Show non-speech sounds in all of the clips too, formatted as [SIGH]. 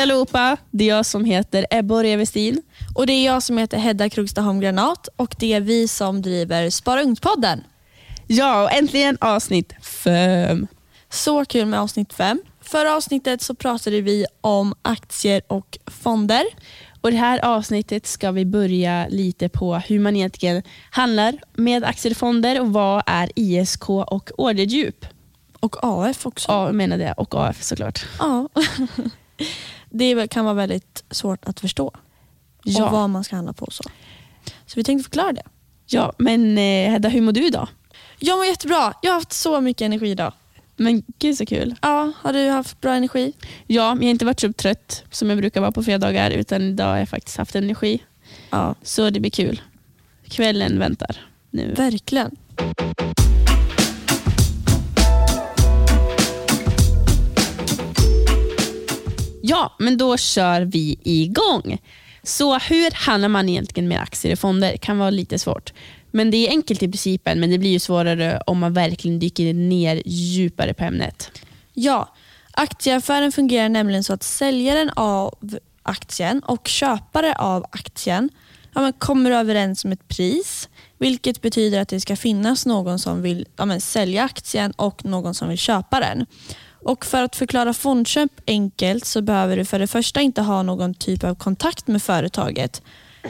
Hej allihopa, det är jag som heter Ebba Revestin. Och det är jag som heter Hedda Krogstad Granat och det är vi som driver Spara Ungt-podden. Ja, och äntligen avsnitt fem. Så kul med avsnitt fem. Förra avsnittet så pratade vi om aktier och fonder. Och Det här avsnittet ska vi börja lite på hur man egentligen handlar med aktiefonder och vad är ISK och orderdjup. Och AF också. Ja, jag menar det. Och AF såklart. Ja. [LAUGHS] det kan vara väldigt svårt att förstå. Ja. Och vad man ska handla på. Så Så vi tänkte förklara det. Ja, men eh, Hedda, hur mår du idag? Jag mår jättebra. Jag har haft så mycket energi idag. Men gud så kul. Ja, har du haft bra energi? Ja, men jag har inte varit så trött som jag brukar vara på fredagar utan idag har jag faktiskt haft energi. Ja. Så det blir kul. Kvällen väntar nu. Verkligen. Ja, men då kör vi igång. Så hur handlar man egentligen med aktier och fonder? kan vara lite svårt. Men det är enkelt i principen, men det blir ju svårare om man verkligen dyker ner djupare på ämnet. Ja, aktieaffären fungerar nämligen så att säljaren av aktien och köpare av aktien ja, kommer överens om ett pris, vilket betyder att det ska finnas någon som vill ja, sälja aktien och någon som vill köpa den. Och För att förklara fondköp enkelt så behöver du för det första inte ha någon typ av kontakt med företaget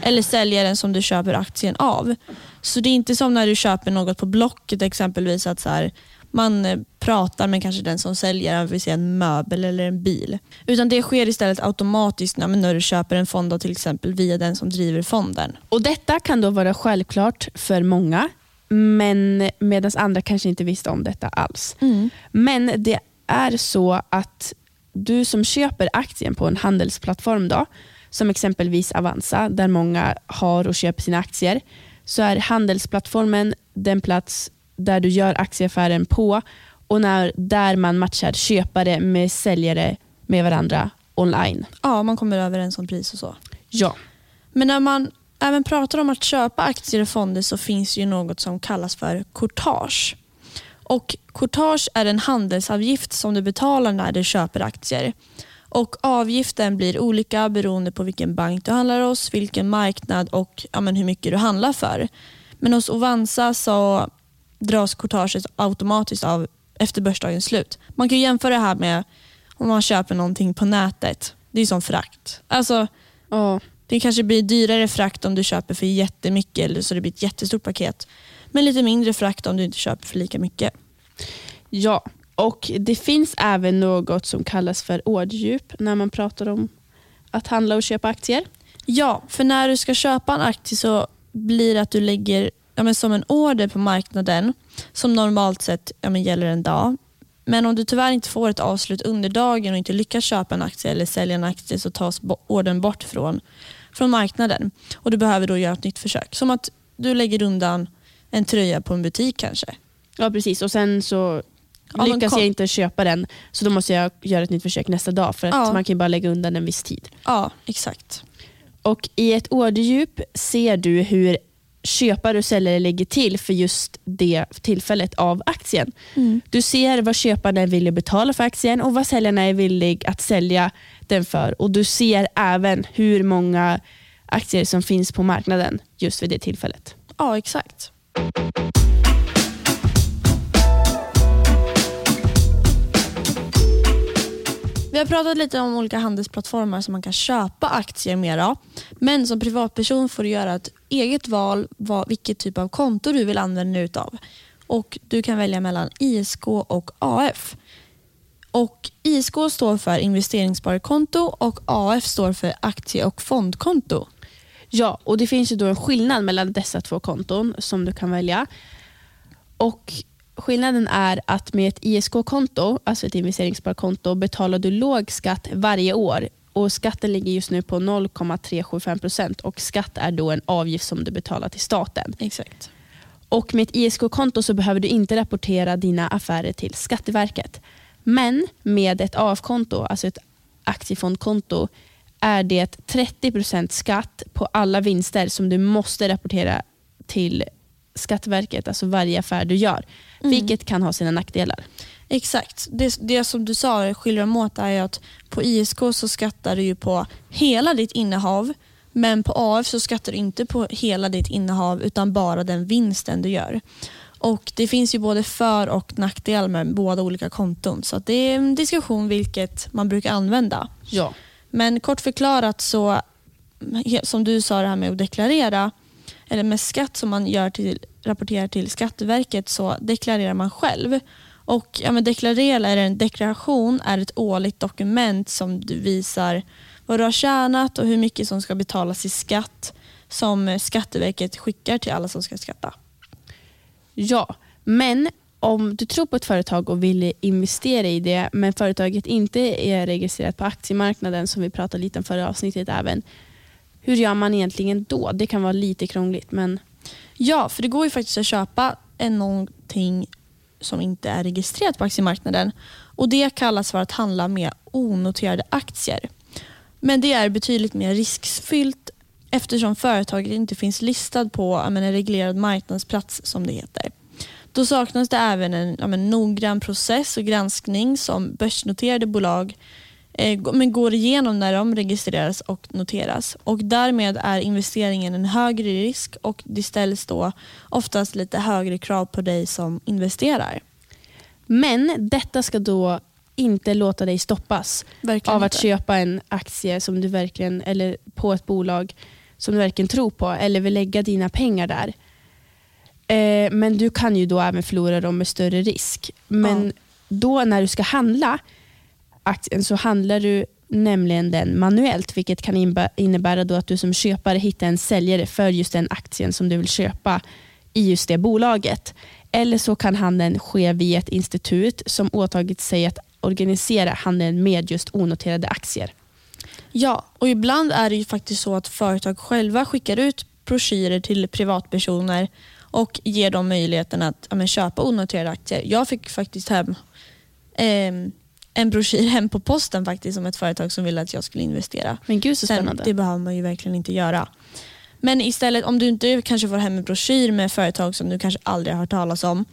eller säljaren som du köper aktien av. Så det är inte som när du köper något på Blocket exempelvis att så här, man eh, pratar med kanske den som säljer vill säga en möbel eller en bil. Utan det sker istället automatiskt när, när du köper en fond till exempel via den som driver fonden. Och Detta kan då vara självklart för många men medan andra kanske inte visste om detta alls. Mm. Men det är så att du som köper aktien på en handelsplattform, då, som exempelvis Avanza, där många har och köper sina aktier, så är handelsplattformen den plats där du gör aktieaffären på och när, där man matchar köpare med säljare med varandra online. Ja, man kommer överens om pris och så. Ja. Men när man även pratar om att köpa aktier och fonder så finns det ju något som kallas för courtage. Och Courtage är en handelsavgift som du betalar när du köper aktier. Och Avgiften blir olika beroende på vilken bank du handlar hos, vilken marknad och ja, hur mycket du handlar för. Men hos Ovanza så dras courtaget automatiskt av efter börsdagens slut. Man kan jämföra det här med om man köper någonting på nätet. Det är som frakt. Alltså, oh. Det kanske blir dyrare frakt om du köper för jättemycket eller så det blir ett jättestort paket. Men lite mindre frakt om du inte köper för lika mycket. Ja, och det finns även något som kallas för orddjup när man pratar om att handla och köpa aktier. Ja, för när du ska köpa en aktie så blir det att du lägger ja, men som en order på marknaden som normalt sett ja, men gäller en dag. Men om du tyvärr inte får ett avslut under dagen och inte lyckas köpa en aktie eller sälja en aktie så tas ordern bort från, från marknaden och du behöver då göra ett nytt försök. Som att du lägger undan en tröja på en butik kanske. Ja precis och sen så ja, lyckas jag inte köpa den så då måste jag göra ett nytt försök nästa dag för att ja. man kan bara lägga undan en viss tid. Ja, exakt. Och I ett orderdjup ser du hur köpare och säljare lägger till för just det tillfället av aktien. Mm. Du ser vad köparna är villiga att betala för aktien och vad säljarna är villiga att sälja den för. Och Du ser även hur många aktier som finns på marknaden just vid det tillfället. Ja, exakt. Vi har pratat lite om olika handelsplattformar som man kan köpa aktier med. Men som privatperson får du göra ett eget val vad, vilket typ av konto du vill använda dig utav. Och Du kan välja mellan ISK och AF. Och ISK står för investeringssparkonto och AF står för aktie och fondkonto. Ja, och det finns ju då en skillnad mellan dessa två konton som du kan välja. Och Skillnaden är att med ett ISK-konto, alltså ett investeringssparkonto, betalar du låg skatt varje år. Och Skatten ligger just nu på 0,375 procent och skatt är då en avgift som du betalar till staten. Exakt. Och Med ett ISK-konto så behöver du inte rapportera dina affärer till Skatteverket. Men med ett AF-konto, alltså ett aktiefondkonto, är det 30 procent skatt på alla vinster som du måste rapportera till Skatteverket, alltså varje affär du gör. Mm. Vilket kan ha sina nackdelar. Exakt. Det, det som du sa skiljer dem åt är att på ISK så skattar du ju på hela ditt innehav men på AF så skattar du inte på hela ditt innehav utan bara den vinsten du gör. Och Det finns ju både för och nackdelar med båda olika konton så det är en diskussion vilket man brukar använda. Ja. Men kort förklarat så, som du sa det här med att deklarera, eller med skatt som man gör till, rapporterar till Skatteverket så deklarerar man själv. Och ja, men deklarera eller en deklaration är ett årligt dokument som du visar vad du har tjänat och hur mycket som ska betalas i skatt som Skatteverket skickar till alla som ska skatta. Ja, men om du tror på ett företag och vill investera i det men företaget inte är registrerat på aktiemarknaden som vi pratade lite om förra avsnittet även. Hur gör man egentligen då? Det kan vara lite krångligt men... Ja, för det går ju faktiskt att köpa någonting som inte är registrerat på aktiemarknaden och det kallas för att handla med onoterade aktier. Men det är betydligt mer riskfyllt eftersom företaget inte finns listat på en reglerad marknadsplats som det heter. Då saknas det även en ja, men, noggrann process och granskning som börsnoterade bolag eh, men går igenom när de registreras och noteras. Och Därmed är investeringen en högre risk och det ställs då oftast lite högre krav på dig som investerar. Men detta ska då inte låta dig stoppas verkligen av att inte. köpa en aktie som du verkligen, eller på ett bolag som du verkligen tror på eller vill lägga dina pengar där. Eh, men du kan ju då även förlora dem med större risk. Men ja. då när du ska handla aktien så handlar du nämligen den manuellt, vilket kan innebära då att du som köpare hittar en säljare för just den aktien som du vill köpa i just det bolaget. Eller så kan handeln ske via ett institut som åtagit sig att organisera handeln med just onoterade aktier. Ja, och ibland är det ju faktiskt så att företag själva skickar ut broschyrer till privatpersoner och ger dem möjligheten att ja, köpa onoterade aktier. Jag fick faktiskt hem eh, en broschyr hem på posten faktiskt om ett företag som ville att jag skulle investera. Men gud så spännande. Sen, det behöver man ju verkligen inte göra. Men istället om du inte kanske får hem en broschyr med företag som du kanske aldrig har hört talas om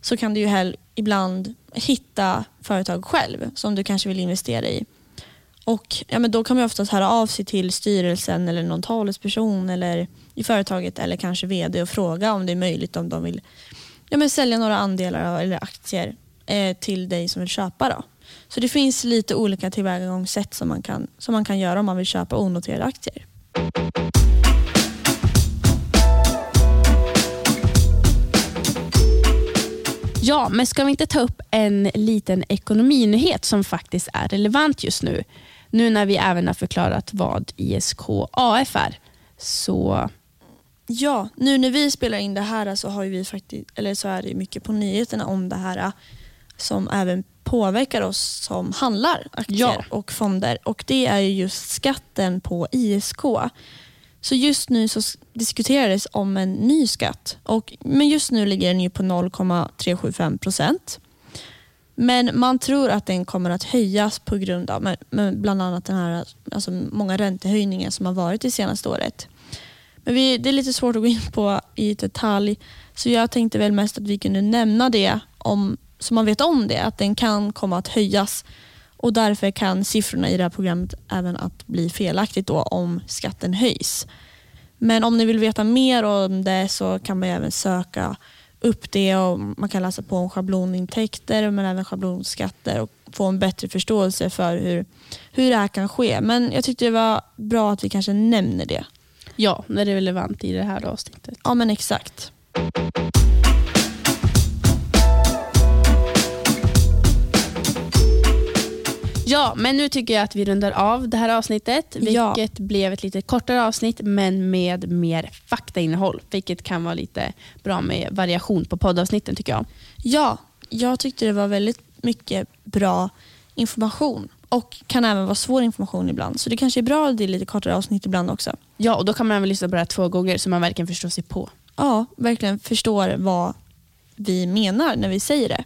så kan du ju ibland hitta företag själv som du kanske vill investera i. Och ja, men Då kan man oftast höra av sig till styrelsen eller någon talesperson eller i företaget eller kanske vd och fråga om det är möjligt om de vill ja, men sälja några andelar eller aktier eh, till dig som vill köpa. Då. Så det finns lite olika tillvägagångssätt som man, kan, som man kan göra om man vill köpa onoterade aktier. Ja, men ska vi inte ta upp en liten ekonominyhet som faktiskt är relevant just nu? Nu när vi även har förklarat vad ISK-AF är. Så... Ja, nu när vi spelar in det här så, har vi faktiskt, eller så är det mycket på nyheterna om det här som även påverkar oss som handlar aktier ja. och fonder. Och Det är just skatten på ISK. Så just nu så diskuterades om en ny skatt. Och, men just nu ligger den ju på 0,375 procent. Men man tror att den kommer att höjas på grund av med, med bland annat den här, alltså många räntehöjningar som har varit det senaste året. Men vi, det är lite svårt att gå in på i detalj så jag tänkte väl mest att vi kunde nämna det om, så man vet om det, att den kan komma att höjas och därför kan siffrorna i det här programmet även att bli felaktigt då om skatten höjs. Men om ni vill veta mer om det så kan man även söka upp det och man kan läsa på om schablonintäkter men även schablonskatter och få en bättre förståelse för hur, hur det här kan ske. Men jag tyckte det var bra att vi kanske nämner det. Ja, när det är relevant i det här avsnittet. Ja, men exakt. Ja, men nu tycker jag att vi rundar av det här avsnittet. Vilket ja. blev ett lite kortare avsnitt men med mer faktainnehåll. Vilket kan vara lite bra med variation på poddavsnitten tycker jag. Ja, jag tyckte det var väldigt mycket bra information och kan även vara svår information ibland. Så det kanske är bra att det är lite kortare avsnitt ibland också. Ja, och då kan man även lyssna på det här två gånger så man verkligen förstår sig på. Ja, verkligen förstår vad vi menar när vi säger det.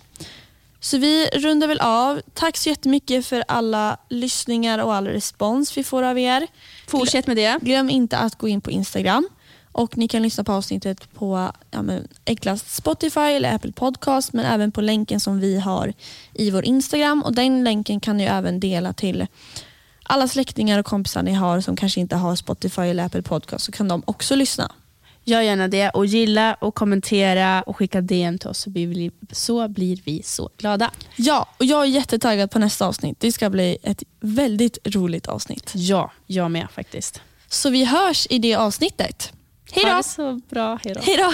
Så vi rundar väl av. Tack så jättemycket för alla lyssningar och all respons vi får av er. Fortsätt med det. Glöm inte att gå in på Instagram Och Ni kan lyssna på avsnittet på ja, men, enklast Spotify eller Apple Podcast men även på länken som vi har i vår Instagram. Och Den länken kan ni även dela till alla släktingar och kompisar ni har som kanske inte har Spotify eller Apple Podcast så kan de också lyssna. Gör gärna det och gilla och kommentera och skicka DM till oss så blir vi så, blir vi så glada. Ja, och jag är jättetaggad på nästa avsnitt. Det ska bli ett väldigt roligt avsnitt. Ja, jag med faktiskt. Så vi hörs i det avsnittet. Hej Ha då! det så bra. Hej då!